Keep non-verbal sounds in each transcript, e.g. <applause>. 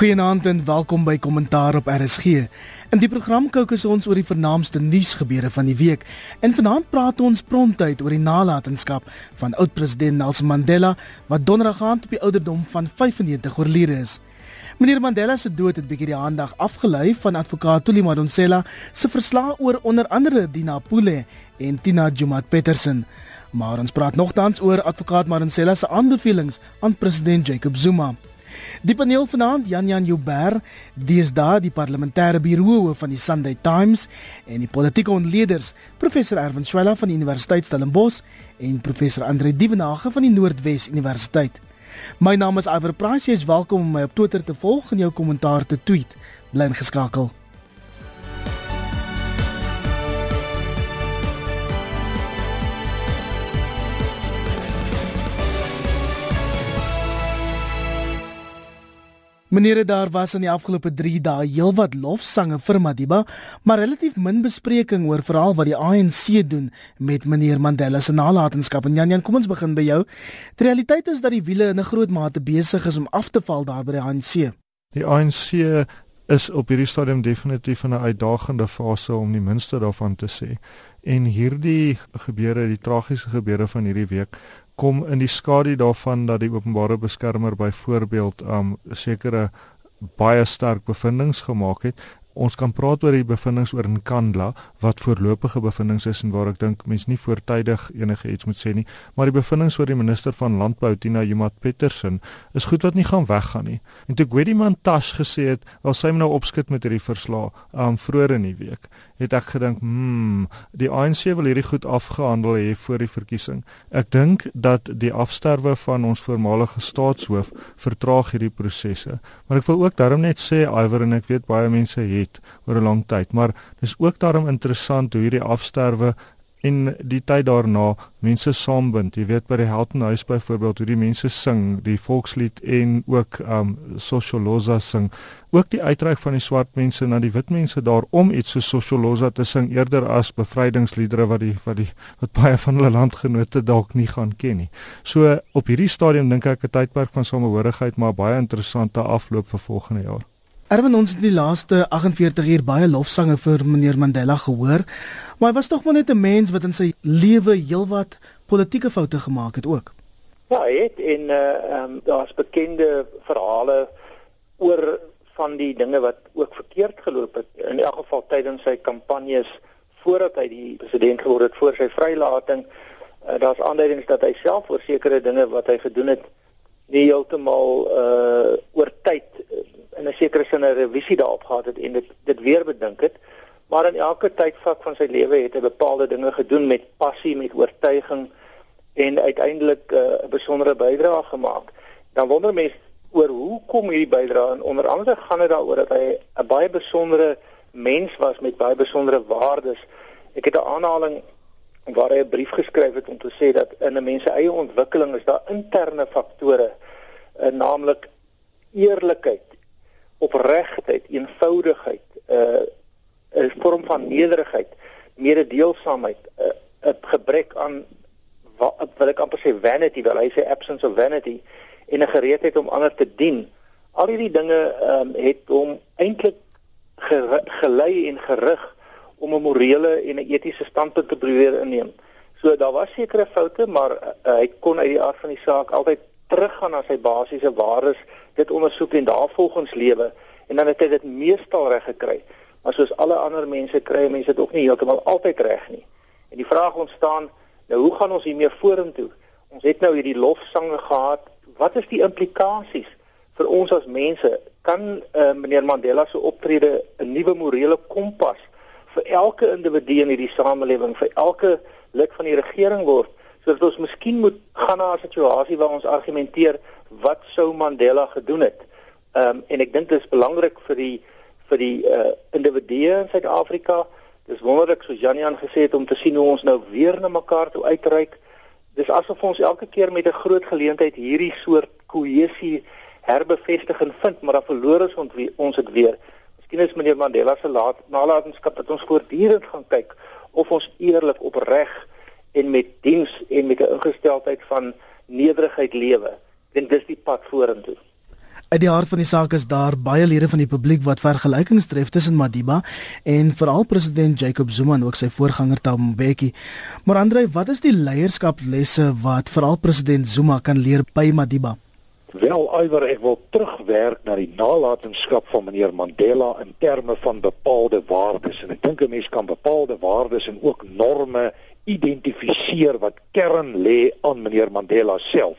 Goeienaand en welkom by Kommentaar op RSG. In die program kookus ons oor die vernaamste nuusgebeure van die week. En vanaand praat ons prontuit oor die nalatenskap van oud-president Nelson Mandela wat donderdag aand op die ouderdom van 95 oorlede is. Meneer Mandela se dood het bietjie die aandag afgelei van advokaat Tuli Madonsela se verslag oor onder andere Dina Pule en Tina Jumat Petersen. Maar ons praat nogtans oor advokaat Madonsela se aanbevelings aan president Jacob Zuma. Die paneel vanaand Jan Jan Jouber, deesdae die parlementêre birooe van die Sunday Times en die politieke ontleeders professor Erwin Swela van die Universiteit Stellenbosch en professor Andre Dievenage van die Noordwes Universiteit. My naam is Iver Price, jy is welkom om my op Twitter te volg en jou kommentaar te tweet. Bly ingeskakel. Meneer daar was in die afgelope 3 dae heelwat lofsange vir Madiba, maar relatief min bespreking oor veral wat die ANC doen met meneer Mandela se nalatenskap. En Jan Jan, kom ons begin by jou. Die realiteit is dat die wiele in 'n groot mate besig is om af te val daar by die ANC. Die ANC is op hierdie stadium definitief in 'n uitdagende fase om die minste daarvan te sê. En hierdie gebeure, die tragiese gebeure van hierdie week kom in die skadu daarvan dat die openbare beskermer byvoorbeeld um sekere baie sterk bevindinge gemaak het Ons kan praat oor die bevindinge oor Nkandla wat voorlopige bevindinge is en waar ek dink mense nie voortydig enige iets moet sê nie, maar die bevindinge oor die minister van landbou Tina Jumat Petersen is goed wat nie gaan weggaan nie. En toe Gwedi Mantashe gesê het, "Wel sy moet nou opskit met hierdie verslag," um vroeër in die week, het ek gedink, "Hmm, die ANC wil hierdie goed afgehandel hê voor die verkiesing." Ek dink dat die afsterwe van ons voormalige staatshoof vertraag hierdie prosesse. Maar ek wil ook daarom net sê, Iwer en ek weet baie mense het het oor 'n lang tyd, maar dis ook daarom interessant hoe hierdie afsterwe en die tyd daarna mense saambind. Jy weet by die Heltenhuis byvoorbeeld hoe die mense sing, die volkslied en ook um Socioloza sing. Ook die uitreik van die swart mense na die wit mense daar om iets so Socioloza te sing eerder as bevrydingsliedere wat die wat die wat baie van hulle landgenote dalk nie gaan ken nie. So op hierdie stadium dink ek 'n tydperk van samehorigheid maar baie interessante afloop vir volgende jaar. Erwin ons het die laaste 48 uur baie lofsange vir meneer Mandela gehoor, maar hy was tog maar net 'n mens wat in sy lewe heelwat politieke foute gemaak het ook. Ja, hy het en uh um, daar's bekende verhale oor van die dinge wat ook verkeerd geloop het in elk geval tydens sy kampanjes voordat hy die president geword het voor sy vrylating. Uh, daar's aanduidings dat hy self oor sekere dinge wat hy gedoen het nie heeltemal uh oor tyd in 'n sekere sin 'n revisie daarop gehad het en dit dit weer bedink het. Maar in elke tydvak van sy lewe het hy bepaalde dinge gedoen met passie, met oortuiging en uiteindelik uh, 'n uh, besondere bydrae gemaak. Dan wonder mense oor hoe kom hierdie bydrae en onder andere gaan dit daaroor dat hy 'n baie besondere mens was met baie besondere waardes. Ek het 'n aanhaling waar hy 'n brief geskryf het om te sê dat in 'n mens se eie ontwikkeling is daar interne faktore, uh, naamlik eerlikheid, opregtheid, eenvoudigheid, 'n uh, 'n vorm van nederigheid, mededeelsaamheid, 'n uh, gebrek aan wat wil ek amper sê vanity, wel hy sê absence of vanity en 'n gereedheid om ander te dien. Al hierdie dinge um, het hom eintlik gelei en gerig om 'n morele en 'n etiese standpunt te probeer inneem. So daar was sekere foute, maar uh, hy kon uit die aard van die saak altyd teruggaan na sy basiese waardes dit ondersoek en daarvolgens lewe en dan het hy dit meestal reg gekry. Maar soos alle ander mense kry mense dit ook nie heeltemal altyd reg nie. En die vraag ontstaan, nou hoe gaan ons hiermee vorentoe? Ons het nou hierdie lofsange gehad. Wat is die implikasies vir ons as mense? Kan uh, meneer Mandela se optrede 'n nuwe morele kompas vir elke individu in hierdie samelewing, vir elke lid van die regering word? sodat ons miskien moet gaan na 'n situasie waar ons argumenteer wat sou Mandela gedoen het. Ehm um, en ek dink dit is belangrik vir die vir die uh, individue in Suid-Afrika. Dis wonderlik soos Janiaan gesê het om te sien hoe ons nou weer na mekaar toe uitreik. Dis asof ons elke keer met 'n groot geleentheid hierdie soort kohesie herbevestiging vind, maar dan verloor ons ons dit weer. Miskien is meneer Mandela se laat nalatenskap dat ons voortdurend gaan kyk of ons eerlik opreg en met diens en met 'n ingesteldheid van nederigheid lewe. Dink dis die pad vorentoe. Uit die hart van die saak is daar baie lede van die publiek wat vergelykings tref tussen Madiba en veral president Jacob Zuma en ook sy voorganger Thabo Mbeki. Maar Andre, wat is die leierskaplesse wat veral president Zuma kan leer by Madiba? Wel, Iwer, ek wil terugwerk na die nalatenskap van meneer Mandela in terme van bepaalde waardes en ek dink 'n mens kan bepaalde waardes en ook norme identifiseer wat kern lê aan meneer Mandela self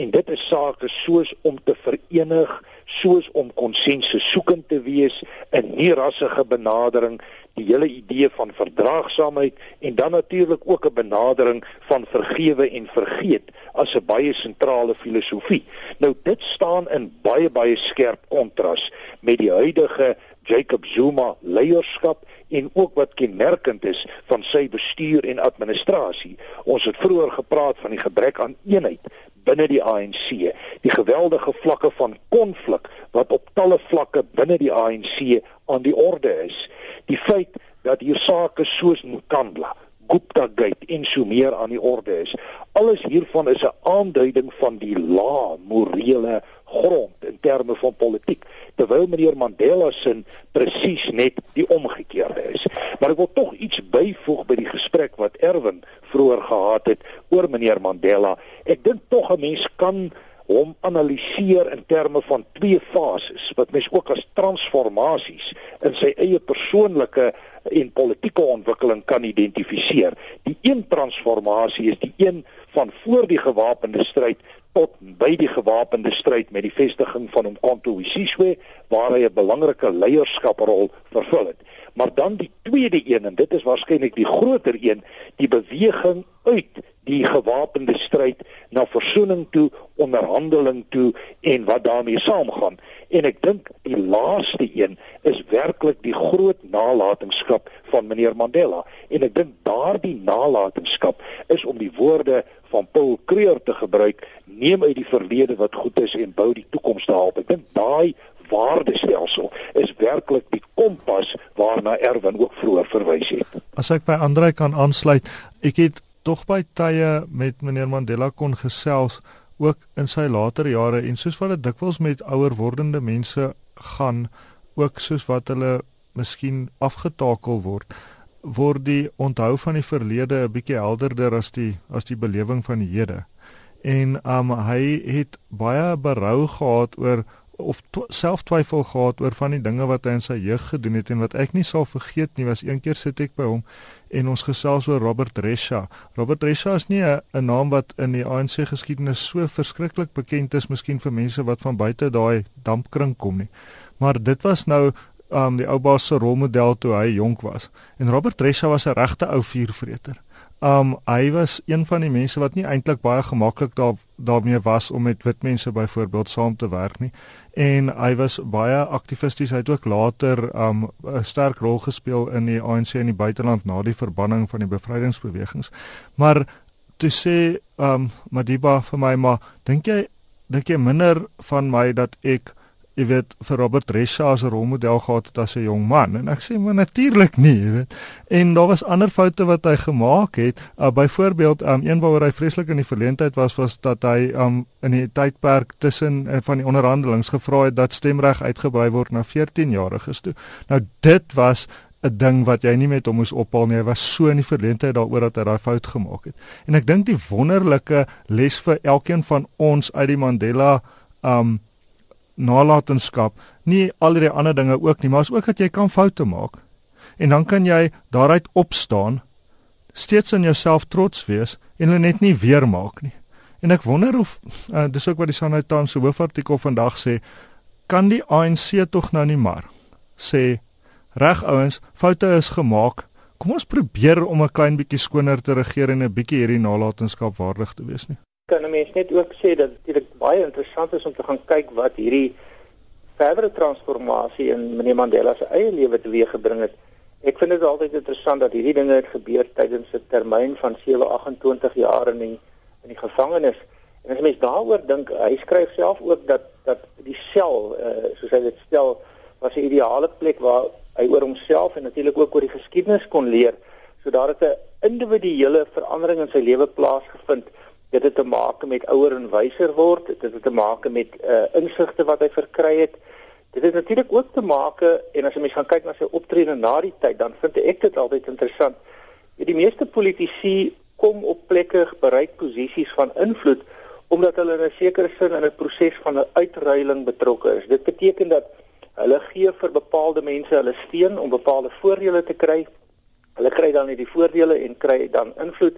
en dit is sake soos om te verenig, soos om konsensus soekend te wees in nie rassige benadering, die hele idee van verdraagsaamheid en dan natuurlik ook 'n benadering van vergewe en vergeet as 'n baie sentrale filosofie. Nou dit staan in baie baie skerp kontras met die huidige Jacob Zuma leierskap en ook wat kenmerkend is van sy bestuur en administrasie. Ons het vroeër gepraat van die gebrek aan eenheid binne die ANC, die geweldige vlakke van konflik wat op talle vlakke binne die ANC aan die orde is. Die feit dat hier sake soos Nkandla, Gupta Gate en so meer aan die orde is. Alles hiervan is 'n aanduiding van die lae morele grond in terme van politiek terwyl meneer Mandela se presies net die omgekeerde is. Maar ek wil tog iets byvoeg by die gesprek wat Erwin vroeër gehad het oor meneer Mandela. Ek dink tog 'n mens kan hom analiseer in terme van twee fases wat mens ook as transformasies in sy eie persoonlike en politieke ontwikkeling kan identifiseer. Die een transformasie is die een van voor die gewapende stryd tot by die gewapende stryd met die vestiging van Umkhonto weSizwe waar hy 'n belangrike leierskaprol vervul het. Maar dan die tweede een en dit is waarskynlik die groter een, die beweging uit die gewapende stryd na versoening toe, onderhandeling toe en wat daarmee saamgaan. En ek dink die laaste een is werklik die groot nalatenskap van meneer Mandela. En ek dink daardie nalatenskap is om die woorde van Paul Kreur te gebruik, neem uit die verlede wat goed is en bou die toekoms daarop. Ek dink daai waardestelsel is werklik die kompas waarna Erwin ook vroeër verwys het. As ek by Andrei kan aansluit, ek het tog by tye met meneer Mandela kon gesels ook in sy later jare en soos wat dit dikwels met ouer wordende mense gaan ook soos wat hulle miskien afgetakel word word die onthou van die verlede 'n bietjie helderder as die as die belewing van die hede en um, hy het baie berou gehad oor of self twyfel gehad oor van die dinge wat hy in sy jeug gedoen het en wat ek nie sal vergeet nie was eendag sit ek by hom en ons gesels oor Robert Resha. Robert Resha is nie 'n naam wat in die ANC geskiedenis so verskriklik bekend is miskien vir mense wat van buite daai dampkring kom nie. Maar dit was nou um die ou baas se rolmodel toe hy jonk was. En Robert Resha was 'n regte ou vuurvreter. Um hy was een van die mense wat nie eintlik baie gemaklik daar daarmee was om met wit mense byvoorbeeld saam te werk nie. En hy was baie aktivisties. Hy het ook later um 'n sterk rol gespeel in die ANC in die buiteland na die verbanning van die bevrydingsbewegings. Maar toe sê um Madiba vir my maar dink jy dink jy minder van my dat ek jy weet vir Robert Resha as 'n rolmodel gehad het as 'n jong man. En ek sê maar natuurlik nie jy weet. En daar was ander foute wat hy gemaak het. Uh, byvoorbeeld um, een waaroor hy vreeslik in die verleentheid was was dat hy um, in die tydperk tussen uh, van die onderhandelings gevra het dat stemreg uitgebrei word na 14 jariges toe. Nou dit was 'n ding wat jy nie met hom moes ophaal nie. Hy was so in die verleentheid daaroor dat hy daai fout gemaak het. En ek dink die wonderlike les vir elkeen van ons uit die Mandela um nalatenskap, nie al die ander dinge ook nie, maar is ook dat jy kan foute maak. En dan kan jy daaruit opstaan, steeds in jouself trots wees en dit net nie weer maak nie. En ek wonder of uh, dis ook wat die Sunday Times se hoofartikel vandag sê, kan die ANC tog nou nie maar sê reg ouens, foute is gemaak. Kom ons probeer om 'n klein bietjie skoner te regeer en 'n bietjie hierdie nalatenskap waardig te wees nie kan 'n mens net ook sê dat dit baie interessant is om te gaan kyk wat hierdie verdere transformasie in meneer Mandela se eie lewe teweeggebring het. Ek vind dit altyd interessant dat hierdie dinge het gebeur tydens 'n termyn van 728 jaar in die in die gevangenis. En as mens daaroor dink, hy skryf self ook dat dat die sel, uh, soos hy dit stel, was 'n ideale plek waar hy oor homself en natuurlik ook oor die geskiedenis kon leer, sodat dit 'n individuele verandering in sy lewe plaasgevind Dit het te maak met ouer en wyser word, dit het te maak met uh insigte wat hy verkry het. Dit het natuurlik ook te maak en as jy mens gaan kyk na sy optrede na die tyd, dan vind ek dit altyd interessant. Die meeste politici kom op plekke bereik posisies van invloed omdat hulle in 'n sekere sin in 'n proses van 'n uitruiling betrokke is. Dit beteken dat hulle gee vir bepaalde mense hulle steun om bepaalde voordele te kry. Hulle kry dan hierdie voordele en kry dan invloed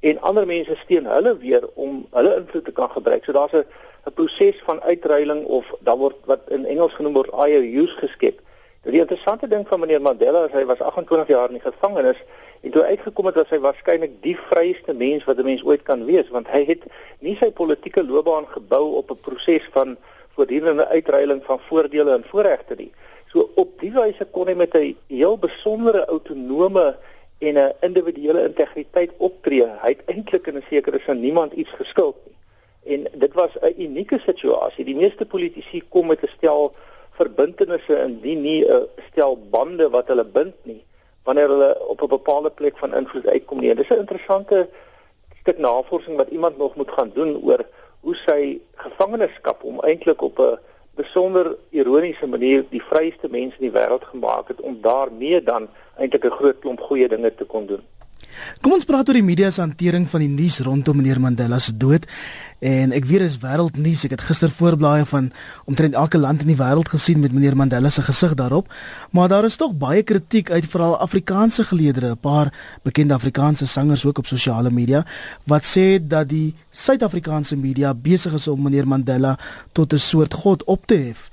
en ander mense steun hulle weer om hulle invloed te kan gebruik. So daar's 'n 'n proses van uitruiling of dan word wat in Engels genoem word IOUs geskep. Die interessante ding van meneer Mandela is hy was 28 jaar in die gevangenis en toe uitgekom het dat hy waarskynlik die vryste mens wat 'n mens ooit kan wees want hy het nie sy politieke loopbaan gebou op 'n proses van voortdurende uitruiling van voordele en voorregte nie. So op die wyse kon hy met 'n heel besondere autonome en 'n individuele integriteit optree. Hy het eintlik in 'n sekere sin niemand iets geskuld nie. En dit was 'n unieke situasie. Die meeste politici kom met 'n stel verbintenisse en nie nie 'n stel bande wat hulle bind nie wanneer hulle op 'n bepaalde plek van invloed uitkom nie. Dis 'n interessante stuk navorsing wat iemand nog moet gaan doen oor hoe sy gevangenskap om eintlik op 'n besonder ironiese manier die vryste mense in die wêreld gemaak het om daarmee dan eintlik 'n groot klomp goeie dinge te kon doen. Kom ons praat oor die media se hantering van die nuus rondom meneer Mandela se dood. En ek weet dit is wêreldnuus. Ek het gister voorblaaie van omtrent elke land in die wêreld gesien met meneer Mandela se gesig daarop. Maar daar is tog baie kritiek uit veral Afrikaanse geleedere, 'n paar bekende Afrikaanse sangers ook op sosiale media wat sê dat die Suid-Afrikaanse media besig is om meneer Mandela tot 'n soort god op te hef.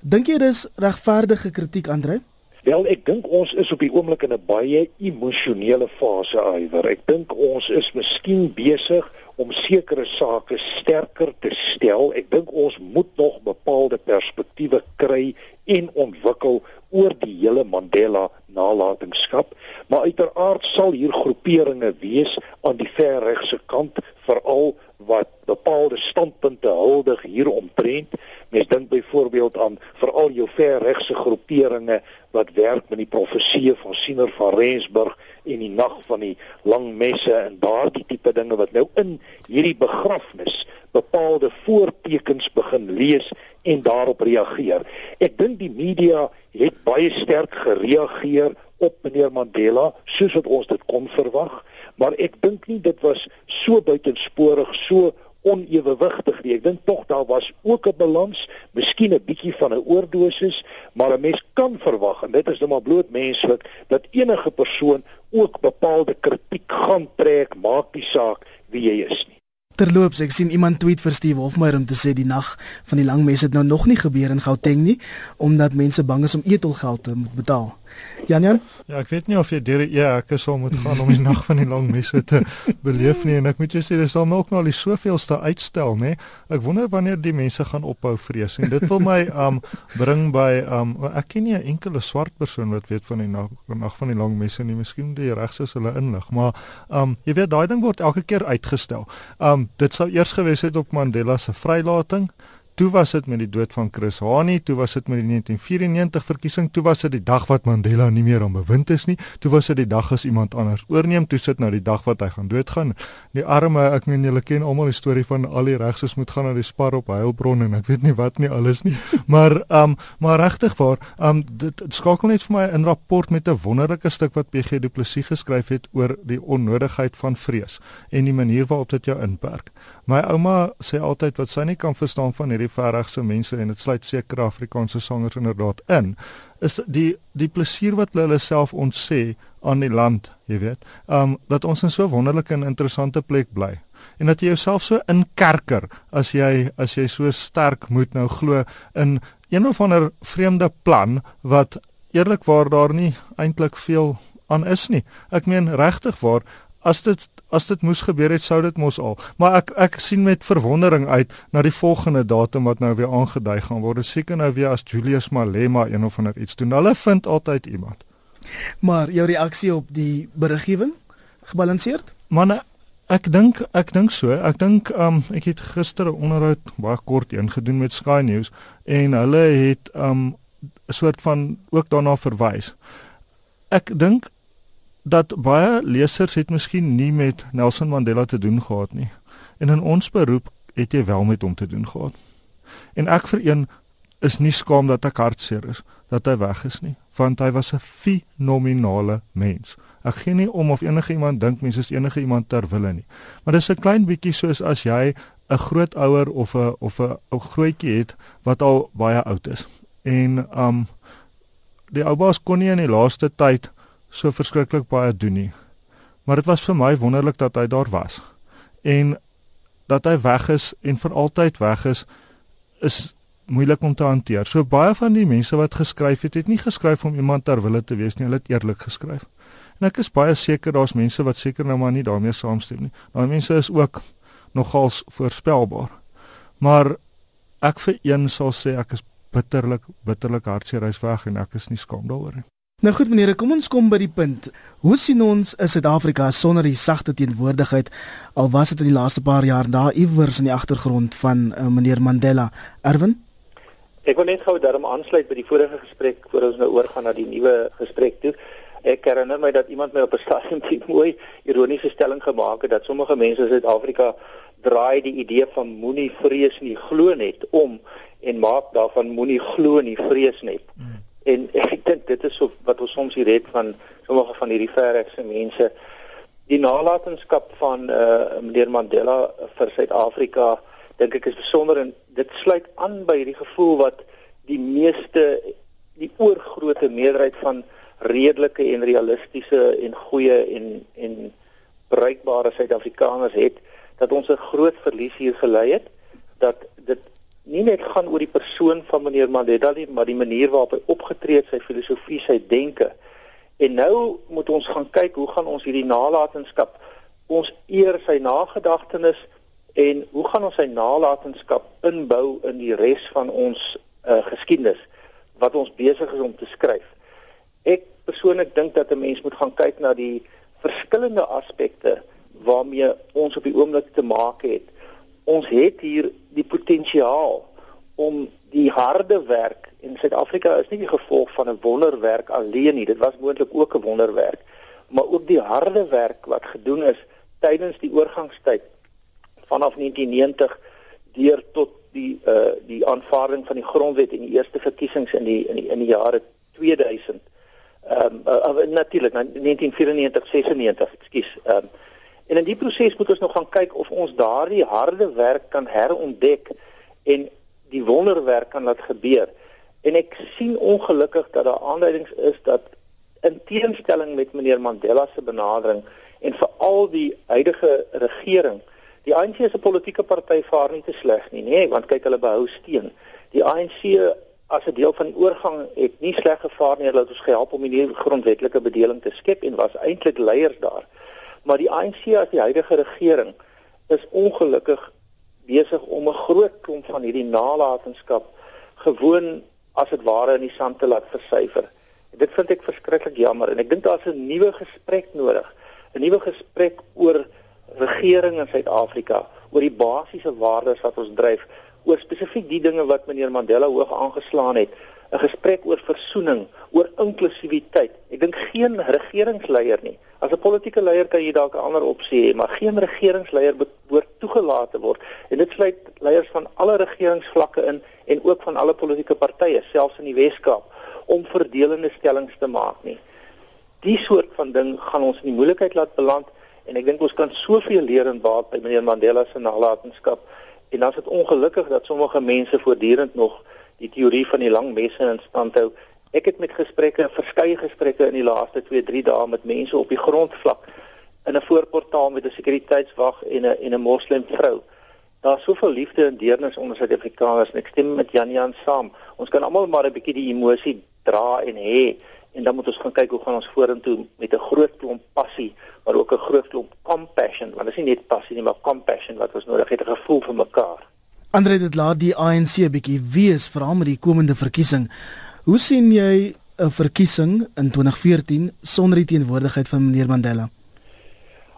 Dink jy dis regverdige kritiek, Andre? Wel, ek dink ons is op die oomblik in 'n baie emosionele fase aiwer. Ek dink ons is miskien besig om sekere sake sterker te stel. Ek dink ons moet nog bepaalde perspektiewe kry en ontwikkel oor die hele Mandela nalatenskap, maar uiteraard sal hier groeperinge wees aan die verregse kant veral wat bepaalde standpunte huldig hier omtrent. Mens dink byvoorbeeld aan veral jou verregse groeperinge wat werk met die profeseë van Siener van Rensburg en die nag van die lang messe en daardie tipe dinge wat nou in hierdie begrafnis bepaalde voortekens begin lees en daarop reageer. Ek dink die media het baie sterk gereageer op meneer Mandela soos wat ons dit kon verwag maar ek dink nie dit was so buitensporig so onewewigtig nie. Ek dink tog daar was ook 'n balans, miskien 'n bietjie van 'n oordosis, maar 'n mens kan verwag en dit is net maar bloot menslik dat enige persoon ook bepaalde kritiek gaan trek, maak nie saak wie jy is nie. Terloops, ek sien iemand tweet vir Steve Hofmeyer om te sê die nag van die lang mes het nou nog nie gebeur in Gauteng nie omdat mense bang is om etelgeld te moet betaal. Jan Jan? Ja, ek weet nie of jy deur die EHK sal moet gaan om die nag van die lang mes te <laughs> beleef nie en ek moet jou sê dis al nog nou al die soveelste uitstel, nê. Ek wonder wanneer die mense gaan ophou vrees en dit wil my <laughs> um bring by um ek ken nie 'n enkele swart persoon wat weet van die nag, nag van die lang mes nie. Miskien die regses hulle inlig, maar um jy weet daai ding word elke keer uitgestel. Um dit sou eers gewees het op Mandela se vrylating. Toe was dit met die dood van Chris Hani, toe was dit met die 1994 verkiesing, toe was dit die dag wat Mandela nie meer aan bewind is nie, toe was dit die dag as iemand anders oorneem, toe sit nou die dag wat hy gaan doodgaan. Die arme, ek meen julle ken almal die storie van al die regses moet gaan na die spar op Heilbron en ek weet nie wat nie alles nie. <laughs> Maar ehm um, maar regtig waar, ehm um, dit, dit skakel net vir my in rapport met 'n wonderlike stuk wat PG Du Plessis geskryf het oor die onnodigheid van vrees en die manier waarop dit jou inperk. My ouma sê altyd wat sy nie kan verstaan van hierdie die verregse mense en dit sluit seker Afrikaanse sangers inderdaad in is die die plesier wat hulle hulle self ontsê aan die land, jy weet. Um dat ons in so wonderlike en interessante plek bly en dat jy jouself so inkerker as jy as jy so sterk moet nou glo in een of ander vreemde plan wat eerlikwaar daar nie eintlik veel aan is nie. Ek meen regtig waar as dit as dit moes gebeur het sou dit mos al. Maar ek ek sien met verwondering uit na die volgende datum wat nou weer aangedui gaan word. Seker nou weer as Julius Malema een of ander iets doen. Hulle vind altyd iemand. Maar jou reaksie op die beriggewing gebalanseerd? Man ek dink ek dink so. Ek dink um ek het gister 'n onderhoud baie kort ingedoen met Sky News en hulle het um 'n soort van ook daarna verwys. Ek dink dat baie lesers het miskien nie met Nelson Mandela te doen gehad nie. En in ons beroep het jy wel met hom te doen gehad. En ek vir een is nie skaam dat ek hartseer is dat hy weg is nie, want hy was 'n fenominale mens. Ek gee nie om of enige iemand dink mense is enige iemand ter wille nie. Maar dis 'n klein bietjie soos as jy 'n grootouer of 'n of 'n ou grootjie het wat al baie oud is. En um die oubaas kon nie in die laaste tyd so verskriklik baie doen nie. Maar dit was vir my wonderlik dat hy daar was. En dat hy weg is en vir altyd weg is is moeilik om te hanteer. So baie van die mense wat geskryf het, het nie geskryf om iemand ter wille te wees nie, hulle het eerlik geskryf. En ek is baie seker daar's mense wat seker nou maar nie daarmee saamstem nie. Daai mense is ook nogals voorspelbaar. Maar ek vir een sal sê ek is bitterlik bitterlik hartseer hy's weg en ek is nie skaam daaroor nie. Nou goed meneer, kom ons kom by die punt. Hoe sien ons in Suid-Afrika sonder die sagte teenwoordigheid al was dit in die laaste paar jaar daar iewers in die agtergrond van uh, meneer Mandela? Erwin? Ek wil net gou daarom aansluit by die vorige gesprek voor ons nou oorgaan na die nuwe gesprek toe. Ek herinner my dat iemand my op 'n stadium <laughs> teen mooi ironiese stelling gemaak het dat sommige mense in Suid-Afrika draai die idee van moenie vrees nie glo net om en maak daarvan moenie glo nie vrees net. Hmm. En <laughs> ek dink dit is so wat ons soms hier het van sommige van hierdie verregse mense. Die nalatenskap van eh uh, meneer Mandela vir Suid-Afrika dink ek is besonder en dit sluit aan by hierdie gevoel wat die meeste die oorgrootste meerderheid van redelike en realistiese en goeie en en bruikbare Suid-Afrikaners het dat ons 'n groot verlies hier gelei het dat dit nie net gaan oor die persoon van meneer Mandela nie maar die manier waarop hy opgetree het sy filosofie sy denke en nou moet ons gaan kyk hoe gaan ons hierdie nalatenskap ons eer sy nagedagtenis en hoe gaan ons sy nalatenskap inbou in die res van ons uh, geskiedenis wat ons besig is om te skryf Ek persoonlik dink dat 'n mens moet gaan kyk na die verskillende aspekte waarmee ons op die oomblik te maak het. Ons het hier die potensiaal om die harde werk in Suid-Afrika is nie die gevolg van 'n wonderwerk alleen nie. Dit was moontlik ook 'n wonderwerk, maar ook die harde werk wat gedoen is tydens die oorgangstyd vanaf 1990 deur tot die uh die aanvaarding van die grondwet en die eerste verkiesings in die in die in die jare 2000 ehm um, uh, natuurlik na 1994 96 ekskuus ehm um, en in die proses moet ons nog gaan kyk of ons daardie harde werk kan herontdek en die wonderwerk kan laat gebeur en ek sien ongelukkig dat daar aanduidings is dat in teenstelling met meneer Mandela se benadering en veral die huidige regering die ANC se politieke party vaar nie te sleg nie nê nee, want kyk hulle behou steen die ANC as 'n deel van die oorgang het nie sleg gevaar nie dat ons gehelp om die nuwe grondwetlike bedeling te skep en was eintlik leiers daar. Maar die ANC as die huidige regering is ongelukkig besig om 'n groot klomp van hierdie nalatenskap gewoon as dit ware in die sand te laat versyfer. Dit vind ek verskriklik jammer en ek dink daar's 'n nuwe gesprek nodig. 'n Nuwe gesprek oor regering in Suid-Afrika, oor die basiese waardes wat ons dryf oor spesifiek die dinge wat meneer Mandela hoog aangeslaan het, 'n gesprek oor versoening, oor inklusiwiteit. Ek dink geen regeringsleier nie. As 'n politieke leier kan jy dalk 'n ander opsie hê, maar geen regeringsleier behoort toegelaat te word. En dit sluit leiers van alle regeringsvlakke in en ook van alle politieke partye, selfs in die Weskaap, om verdelende stellings te maak nie. Die soort van ding gaan ons in die moeilikheid laat beland en ek dink ons kan soveel leer en baat by meneer Mandela se nalatenskap En dan is dit ongelukkig dat sommige mense voortdurend nog die teorie van die lang messe in stand hou. Ek het met gesprekke, verskeie gesprekke in die laaste 2-3 dae met mense op die grondvlak in 'n voorportaal met 'n sekuriteitswag en 'n en 'n moslim vrou. Daar's soveel liefde en deernis onder Suid-Afrikaners en ek stem met Jan Jan saam. Ons kan almal maar 'n bietjie die emosie dra en hê en dan moet ons gaan kyk hoe gaan ons vorentoe met 'n groot klomp passie maar ook 'n groot klomp compassion want dit is nie net passie nie maar compassion wat ons nodig het 'n gevoel vir mekaar. Andre dit laat die ANC 'n bietjie wees veral met die komende verkiesing. Hoe sien jy 'n verkiesing in 2014 sonder die teenwoordigheid van meneer Mandela?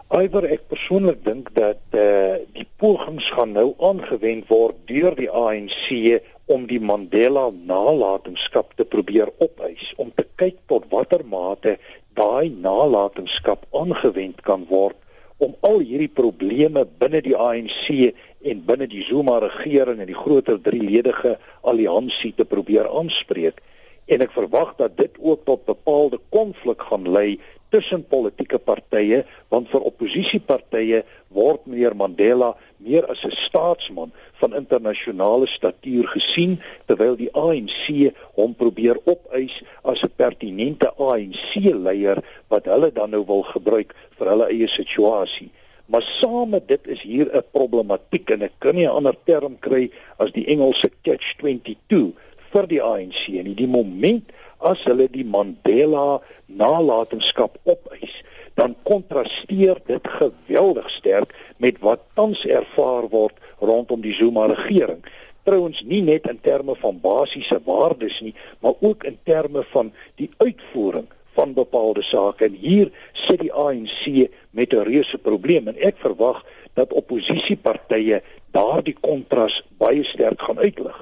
Iwer ek persoonlik dink dat eh uh, die pogings gaan nou aangewend word deur die ANC om die Mandela nalatenskap te probeer opeis om te kyk tot watter mate daai nalatenskap aangewend kan word om al hierdie probleme binne die ANC en binne die Zuma regering en die groter drieledige alliansie te probeer aanspreek en ek verwag dat dit ook tot bepaalde konflik gaan lei tussen politieke partye want vir oppositiepartye word meneer Mandela meer as 'n staatsman van internasionale statuur gesien terwyl die ANC hom probeer opeis as 'n pertinente ANC leier wat hulle dan nou wil gebruik vir hulle eie situasie. Maar saam met dit is hier 'n problematiek en ek kan nie 'n ander term kry as die Engelse catch 22 vir die ANC en die moment as hulle die Mandela nalatenskap opeis, dan kontrasteer dit geweldig sterk met wat tans ervaar word rondom die Zuma regering. Trouwens nie net in terme van basiese waardes nie, maar ook in terme van die uitvoering van bepaalde sake en hier sit die ANC met 'n reuse probleem en ek verwag dat oppositiepartye daardie kontras baie sterk gaan uitlig.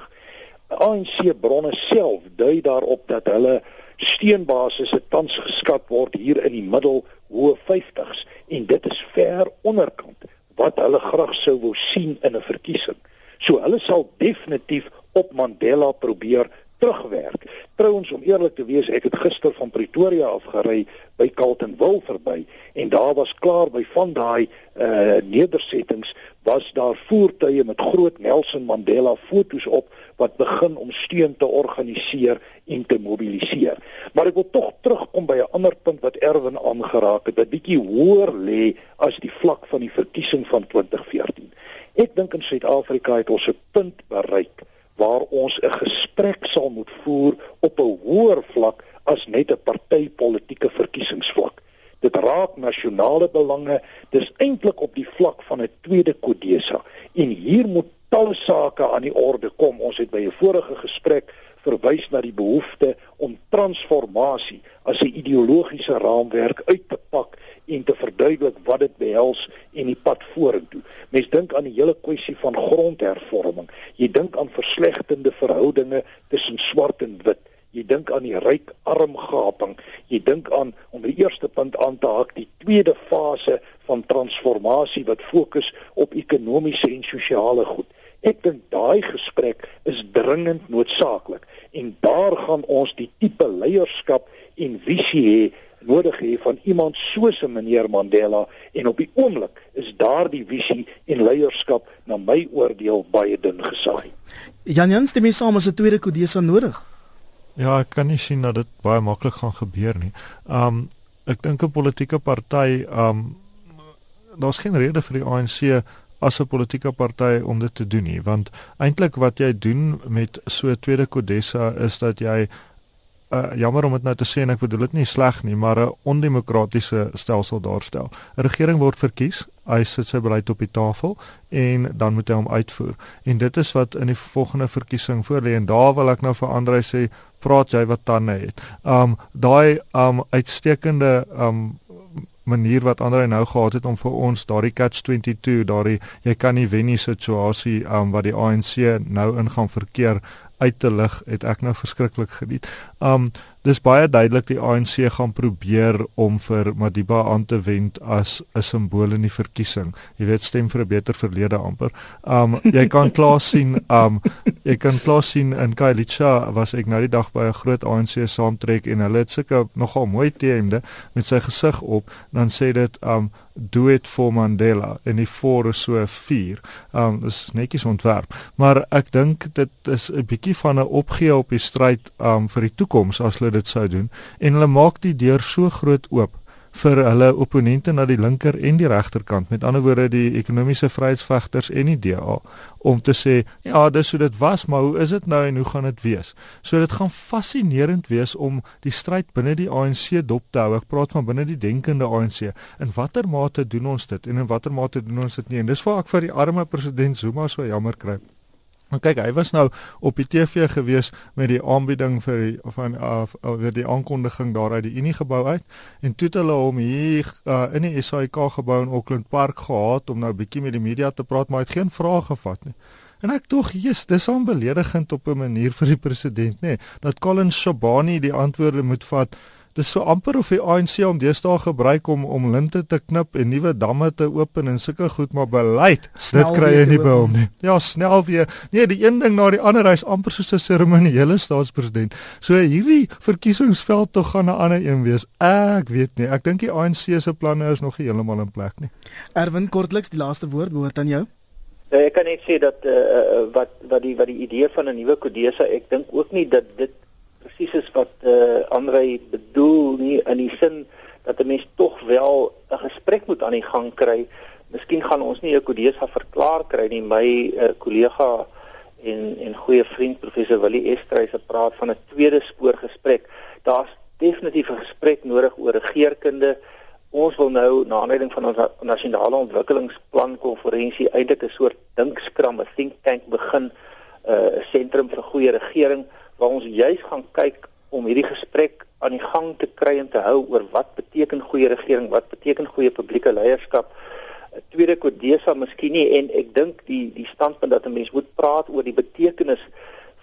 ANC bronne self dui daarop dat hulle steenbasisse tans geskat word hier in die middel hoë 50s en dit is ver onderkant wat hulle graag sou wou sien in 'n verkiesing. So hulle sal definitief op Mandela probeer terugwerk. Trouwens om eerlik te wees, ek het gister van Pretoria af gery by Carltonville verby en daar was klaar by van daai uh nedersettings was daar voertuie met groot Nelson Mandela fotos op wat begin om steun te organiseer en te mobiliseer. Maar ek wil tog terugkom by 'n ander punt wat Erwin aangeraak het, wat bietjie hoër lê as die vlak van die verkiesing van 2014. Ek dink in Suid-Afrika het ons 'n punt bereik waar ons 'n gesprek sal moet voer op 'n hoër vlak as net 'n partytetiese verkiesingsvlak. Dit raak nasionale belange, dis eintlik op die vlak van 'n tweede kodesa en hier moet talle sake aan die orde kom. Ons het by 'n vorige gesprek verwys na die behoefte om transformasie as 'n ideologiese raamwerk uit te pak en te verduidelik wat dit behels en die pad vorentoe. Mens dink aan die hele kwessie van grondhervorming. Jy dink aan verslegtende verhoudinge tussen swart en wit. Jy dink aan die ryk-arm gaping. Jy dink aan om die eerste punt aan te haak, die tweede fase van transformasie wat fokus op ekonomiese en sosiale goed. Ek dink daai gesprek is dringend noodsaaklik en daar gaan ons die tipe leierskap en visie hê nodig hê van iemand soos 'n meneer Mandela en op die oomblik is daardie visie en leierskap na my oordeel baie dun gesaai. Jan Jans, dit is saam as 'n tweede Kodesa nodig. Ja, ek kan nie sien dat dit baie maklik gaan gebeur nie. Um ek dink 'n politieke party um daar's geen rede vir die ANC as 'n politieke party om dit te doen nie want eintlik wat jy doen met so 'n tweede Kodessa is dat jy uh, jammer om dit nou te sê en ek bedoel dit nie sleg nie maar 'n ondemokratiese stelsel daarstel. 'n regering word verkies hy sit sy beleid op die tafel en dan moet hy hom uitvoer. En dit is wat in die volgende verkiesing voor lê en daar wil ek nou vir Andre sê praat jy wat tande het. Um daai um uitstekende um manier wat ander nou gehad het om vir ons daardie catch 22 daardie jy kan nie wen nie situasie um, wat die ANC nou in gaan verkeer uit te lig het ek nou verskriklik geniet. Um dis baie duidelik die ANC gaan probeer om vir Madiba aan te wend as 'n simbool in die verkiesing. Jy weet stem vir 'n beter verlede amper. Um jy kan klaar sien um jy kan klaar sien in Kailicha was ek nou die dag by 'n groot ANC saamtrek en hulle het sulke nogal mooi T-hemde met sy gesig op dan sê dit um do it for Mandela en die voor is so 'n vuur. Um dis netjies ontwerp. Maar ek dink dit is 'n bietjie van 'n opgee op die stryd um vir die toekoms as hulle dit sou doen en hulle maak die deur so groot oop vir hulle opponente na die linker en die regterkant met ander woorde die ekonomiese vryheidsvegters en die DA om te sê ja dis hoe dit was maar hoe is dit nou en hoe gaan dit wees? So dit gaan fascinerend wees om die stryd binne die ANC dop te hou. Ek praat van binne die denkende ANC in watter mate doen ons dit en in watter mate doen ons dit nie? En dis waar ek vir die arme president Zuma so jammer kry Maar kyk, hy was nou op die TV gewees met die aanbieding vir die, van of uh, uh, die aankondiging daar uit die Unie gebou uit en toe het hulle hom hier uh, in die SAIK gebou in Auckland Park gehad om nou bietjie met die media te praat, maar hy het geen vrae gevat nie. En ek tog, Jesus, dis aanbeledigend op 'n manier vir die president, nê, dat Colin Shabani die antwoorde moet vat dis so amper of die ANC om deesdae gebruik om om linte te knip en nuwe damme te open en sulke goed maar beleid dit kry jy nie by hom nie. Ja snel weer nee die een ding na die ander hy's amper soos 'n seremoniele staatspresident. So hierdie verkiesingsveld tog gaan 'n ander een wees. Ek weet nie. Ek dink die ANC se planne is nog heeltemal in plek nie. Erwin kortliks die laaste woord behoort aan jou. Nee, ek kan net sê dat uh, wat wat die wat die idee van 'n nuwe Kodesa, ek dink ook nie dat dit presies is wat eh uh, Andre bedoel nie in die sin dat 'n mens tog wel 'n gesprek moet aan die gang kry. Miskien gaan ons nie 'n Kodesa verklaar kry nie. My uh, kollega en en goeie vriend professor Willie Estreys praat van 'n tweede spoor gesprek. Daar's definitief 'n gesprek nodig oor regeerkunde ons wil nou na aanleiding van ons nasionale ontwikkelingsplan konferensie eintlik 'n soort dinkskram, 'n think tank begin, 'n uh, sentrum vir goeie regering waar ons juis gaan kyk om hierdie gesprek aan die gang te kry en te hou oor wat beteken goeie regering, wat beteken goeie publieke leierskap. 'n Tweede Kodesa miskien nie en ek dink die die standpunt dat 'n mens moet praat oor die betekenis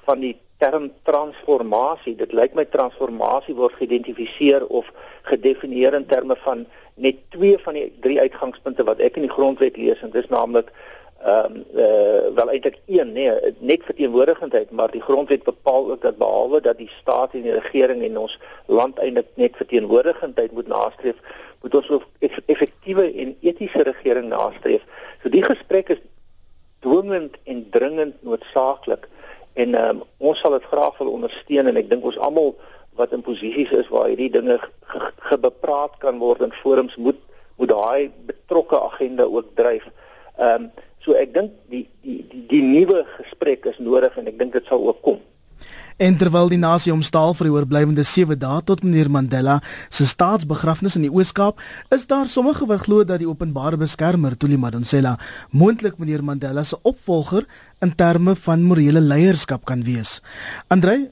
van die term transformasie. Dit lyk my transformasie word geïdentifiseer of gedefinieer in terme van net twee van die drie uitgangspunte wat ek in die grondwet lees en dis naamlik ehm um, eh uh, wel eintlik een nee net verteenwoordigendheid maar die grondwet bepaal ook dat behalwe dat die staat en die regering en ons land eintlik net verteenwoordigendheid moet nastreef moet ons ook effektiewe en etiese regering nastreef. So die gesprek is dwingend en dringend noodsaaklik en um, ons sal dit graag wil ondersteun en ek dink ons almal wat in posisies is waar hierdie dinge gebepraat kan word in forums moet moet daai betrokke agenda ook dryf. Ehm um, so ek dink die die die, die nuwe gesprek is nodig en ek dink dit sal ook kom. En terwyl die nasie omstaal vir die oorblywende 7 dae tot meneer Mandela se staatsbegrafnis in die Oos-Kaap, is daar sommige wat glo dat die openbare beskermer Thuli Madonsela moontlik meneer Mandela se opvolger in terme van morele leierskap kan wees. Andrei,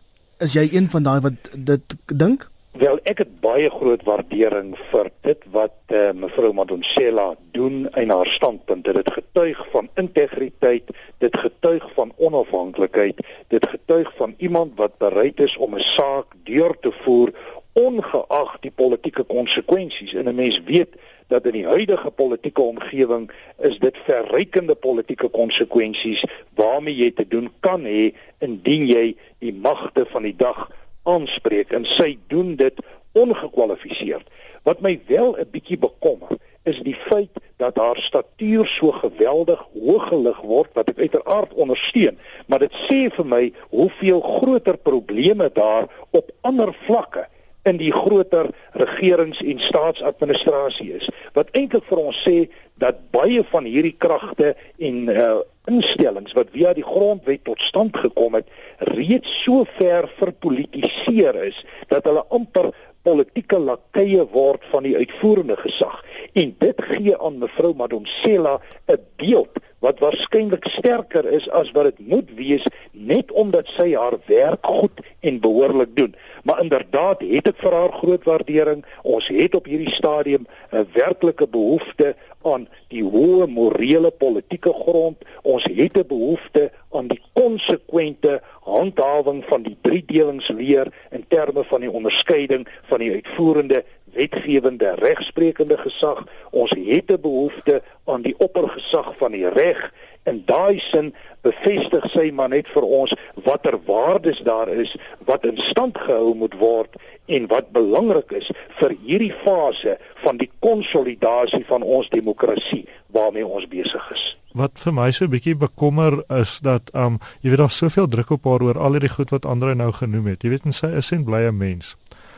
is jy een van daai wat dit dink? Wel, ek het baie groot waardering vir dit wat uh, mevrou Madonsela doen in haar standpunt. Dit getuig van integriteit, dit getuig van onafhanklikheid, dit getuig van iemand wat bereid is om 'n saak deur te voer ongeag die politieke konsekwensies. En 'n mens weet dat in die huidige politieke omgewing is dit verrykende politieke konsekwensies waarmee jy te doen kan hê indien jy die magte van die dag aanspreek en sy doen dit ongekwalifiseerd. Wat my wel 'n bietjie bekommer, is die feit dat haar statuur so geweldig hoog gelig word wat ek uiteraard ondersteun, maar dit sê vir my hoeveel groter probleme daar op ander vlakke in die groter regerings- en staatsadministrasie is. Wat eintlik vir ons sê dat baie van hierdie kragte en uh, instellings wat via die grondwet tot stand gekom het, reeds so ver verpolitiseer is dat hulle amper politieke lakeie word van die uitvoerende gesag. En dit gee aan mevrou Madonsela 'n beeld wat waarskynlik sterker is as wat dit moet wees net omdat sy haar werk goed en behoorlik doen. Maar inderdaad het ek vir haar groot waardering. Ons het op hierdie stadium 'n werklike behoefte aan die hoë morele politieke grond. Ons het 'n behoefte aan die konsekwente handhawing van die driedelingsleer in terme van die onderskeiding van die uitvoerende wetgewende regsprekende gesag. Ons het 'n behoefte aan die oppergesag van die reg. In daai sin bevestig sy maar net vir ons watter waardes daar is wat in stand gehou moet word en wat belangrik is vir hierdie fase van die konsolidasie van ons demokrasie waarmee ons besig is. Wat vir my so 'n bietjie bekommer is dat um jy weet daar's soveel druk op haar oor al hierdie goed wat ander nou genoem het. Jy weet en sy is 'n blye mens.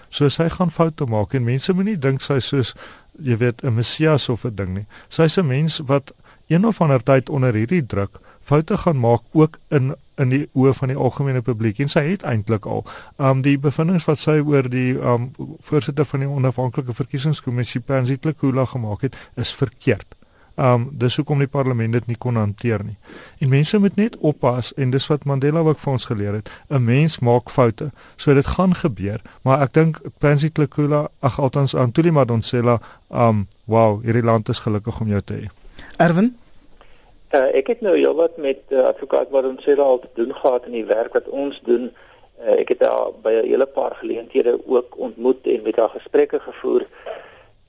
So sy gaan foute maak en mense moenie dink sy soos jy weet 'n messias of 'n ding nie. Sy's 'n mens wat een of ander tyd onder hierdie druk foute gaan maak ook in in die oë van die algemene publiek en sy het eintlik al um die bevindinge wat sy oor die um voorsitter van die onafhanklike verkiesingskommissie Pansy Tlakula gemaak het is verkeerd. Um dis hoekom die parlement dit nie kon hanteer nie. En mense moet net oppas en dis wat Mandela ook vir ons geleer het. 'n Mens maak foute. So dit gaan gebeur, maar ek dink Pansy Tlakula, ag althans Antuli Madonsela, um wow, hierdie land is gelukkig om jou te hê. Erwin Uh, ek het nou heelwat met uh, advokaat Madonsela al te doen gehad in die werk wat ons doen Uh, ek het haar by 'n hele paar geleenthede ook ontmoet en met haar gesprekke gevoer.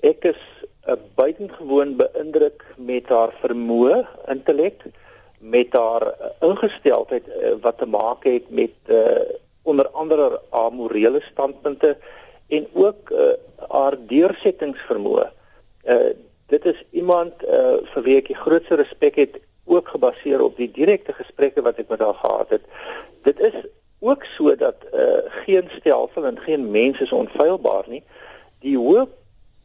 Ek is uh, buitengewoon beïndruk met haar vermoë, intellek, met haar uh, ingesteldheid uh, wat te maak het met uh, onder andere haar morele standpunte en ook uh, haar deursettingsvermoë. Uh, dit is iemand uh, vir wie ek die grootste respek het ook gebaseer op die direkte gesprekke wat ek met haar gehad het. Dit is ook so dat uh, geen stelsel en geen mens is onfeilbaar nie. Die hoë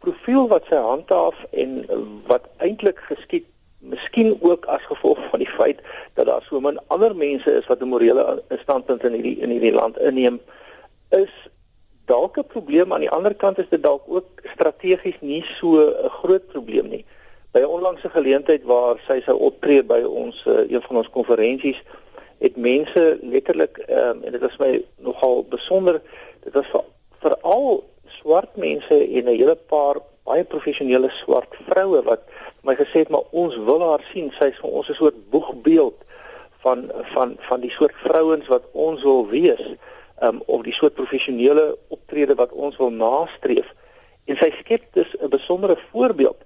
profiel wat sy handhaaf en wat eintlik geskied miskien ook as gevolg van die feit dat daar so min ander mense is wat 'n morele standpunt in hierdie in hierdie land inneem is dalk 'n probleem aan die ander kant is dit dalk ook strategies nie so 'n groot probleem nie. By 'n onlangse geleentheid waar sy sou optree by ons uh, een van ons konferensies het mense letterlik um, en dit was my nogal besonder dit was veral swart mense en 'n hele paar baie professionele swart vroue wat my gesê het maar ons wil haar sien. Sy is vir ons 'n soort boegbeeld van van van die soort vrouens wat ons wil wees um, of die soort professionele optrede wat ons wil nastreef en sy skep dus 'n besondere voorbeeld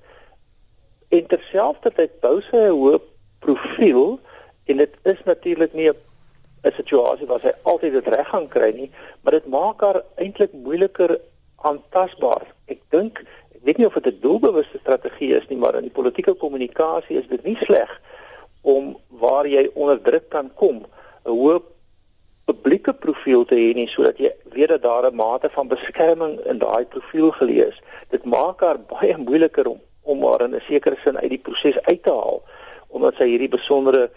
en terselfdertyd bou sy 'n hoë profiel en dit is natuurlik nie 'n situasie waar sy altyd dit reg gaan kry nie, maar dit maak haar eintlik moeiliker aantasbaar. Ek dink, ek weet nie of dit 'n doelbewuste strategie is nie, maar in die politieke kommunikasie is dit nie sleg om waar jy onder druk kan kom, 'n hoë publieke profiel te hê nie sodat jy weet dat daar 'n mate van beskerming in daai profiel gelees. Dit maak haar baie moeiliker om om haar in 'n sekere sin uit die proses uit te haal omdat sy hierdie besondere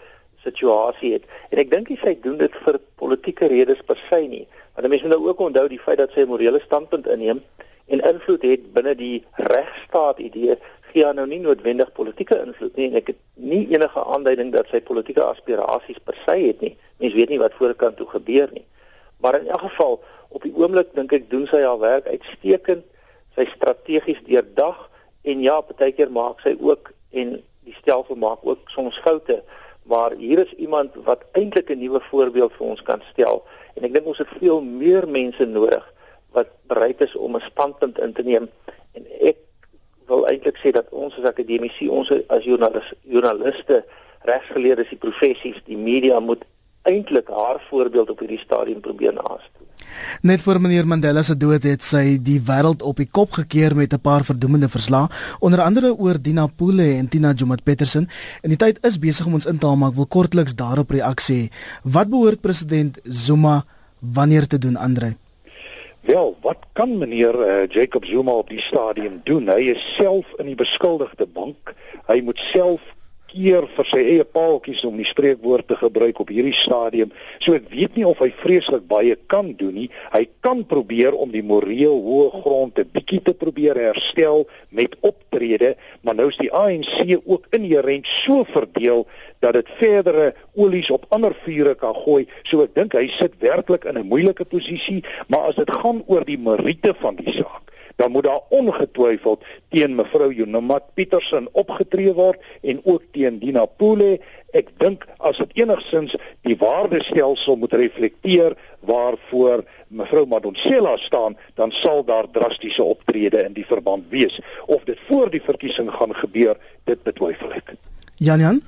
situasie het. En ek dink sy doen dit vir politieke redes per se nie. Want mense moet nou ook onthou die feit dat sy 'n morele standpunt inneem en invloed het binne die regstaat idee gee haar nou nie noodwendig politieke invloed nie en ek het nie enige aanduiding dat sy politieke aspirasies per se het nie. Mense weet nie wat voorkant toe gebeur nie. Maar in elk geval op die oomblik dink ek doen sy haar werk uitstekend. Sy strategies deurdag en ja, baie keer maak sy ook en die stelsel maak ook soms foute, maar hier is iemand wat eintlik 'n nuwe voorbeeld vir ons kan stel en ek dink ons het veel meer mense nodig wat bereid is om 'n standpunt in te neem en ek wil eintlik sê dat ons as akademici, ons as joernalis, joernaliste, regsgeleerdes, die professies, die media moet eintlik haar voorbeeld op hierdie stadium probeer nastreef. Net voor meneer Mandela se dood het sy die wêreld op die kop gekeer met 'n paar verdoemende verslae, onder andere oor Dina Pule en Tina Jomat Petersen. En die tyd is besig om ons in te haal, maar ek wil kortliks daarop reaksie. Wat behoort president Zuma wanneer te doen, Andre? Wel, wat kan meneer uh, Jacob Zuma op die stadium doen? Hy is self in die beskuldigde bank. Hy moet self keer vir sy eie paaltjies om die spreekwoord te gebruik op hierdie stadium. So ek weet nie of hy vreeslik baie kan doen nie. Hy kan probeer om die moreel hoë grond 'n bietjie te probeer herstel met optrede, maar nou is die ANC ook inherënt so verdeel dat dit verdere olies op ander vure kan gooi. So ek dink hy sit werklik in 'n moeilike posisie, maar as dit gaan oor die meriete van die saak dan moet daar ongetwyfeld teen mevrou Jonamat Petersen opgetree word en ook teen Dina Pule. Ek dink as dit enigsins die waardestelsel moet reflekteer waarvoor mevrou Madonsela staan, dan sal daar drastiese optrede in die verband wees. Of dit voor die verkiesing gaan gebeur, dit betwyfel ek. Jan Jan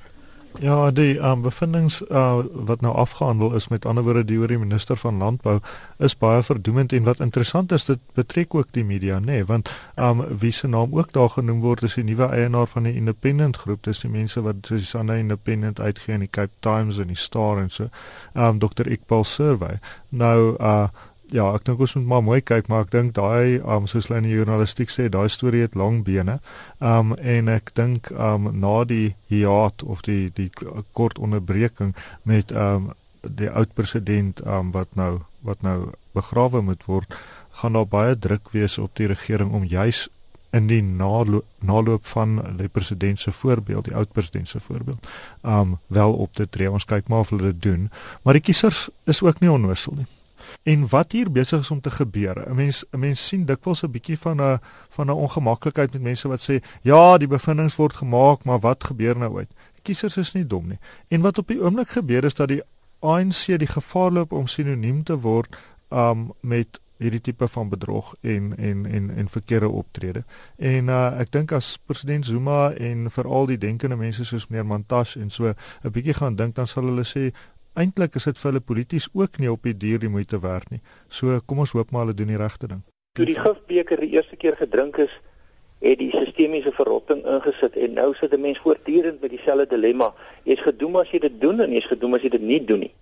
Ja, die um, bevindinge uh, wat nou afgehandel is met ander woorde die oor die minister van landbou is baie verdoemend en wat interessant is dit betrek ook die media nê nee, want um wie se naam ook daar genoem word is die nuwe eienaar van die Independent groep dis die mense wat soos die Sunday Independent uitgee in die Cape Times en die Star en so um Dr. Iqbal Survey nou uh ja, ek dink ons moet maar mooi kyk, maar ek dink daai um soos hulle in die journalistiek sê, daai storie het lang bene. Um en ek dink um na die hiaat of die die kort onderbreking met um die oud president um wat nou wat nou begrawe moet word, gaan daar baie druk wees op die regering om juis in die naloop, naloop van die president se voorbeeld, die oud president se voorbeeld, um wel op te tree. Ons kyk maar of hulle dit doen. Maar die kiesers is ook nie onnoosel nie. En wat hier besig is om te gebeur. 'n Mens 'n mens sien dikwels 'n bietjie van 'n van 'n ongemaklikheid met mense wat sê, "Ja, die bevindinge word gemaak, maar wat gebeur nou uit?" Kiesers is nie dom nie. En wat op die oomblik gebeur is dat die ANC die gevaar loop om sinoniem te word um met hierdie tipe van bedrog en en en en verkeerde optrede. En uh ek dink as president Zuma en veral die denkende mense soos meneer Mantashe en so 'n bietjie gaan dink dan sal hulle sê eintlik is dit vir hulle polities ook nie op die duur die moeite werd nie. So kom ons hoop maar hulle doen die regte ding. Toe die gifbeker die eerste keer gedrink is, het die sistemiese verrotting ingesit en nou sit 'n mens voortdurend met dieselfde dilemma. Jy's gedoem as jy dit doen en jy's gedoem as jy dit nie doen nie.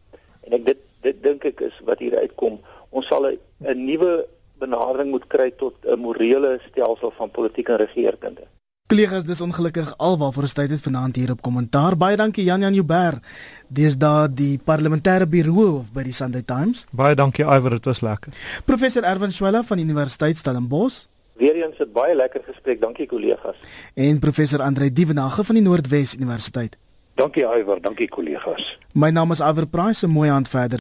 En ek dit dit dink ek is wat hier uitkom ons sal 'n nuwe benadering moet kry tot 'n morele stelsel van politiek en regeringskunde. Kollegas, dis ongelukkig alwaarvoor ons tyd het vanaand hier op kommentaar. Baie dankie Jan Jan Joubert. Dis daar die parlementêre bureau by die Sunday Times. Baie dankie Iwer, dit was lekker. Professor Erwin Swela van Universiteit Stellenbosch. Weereens 'n baie lekker gesprek. Dankie kollegas. En professor Andre Dievenage van die Noordwes Universiteit. Dankie Iwer, dankie kollegas. My naam is Iwer Price. 'n Mooi aand verder.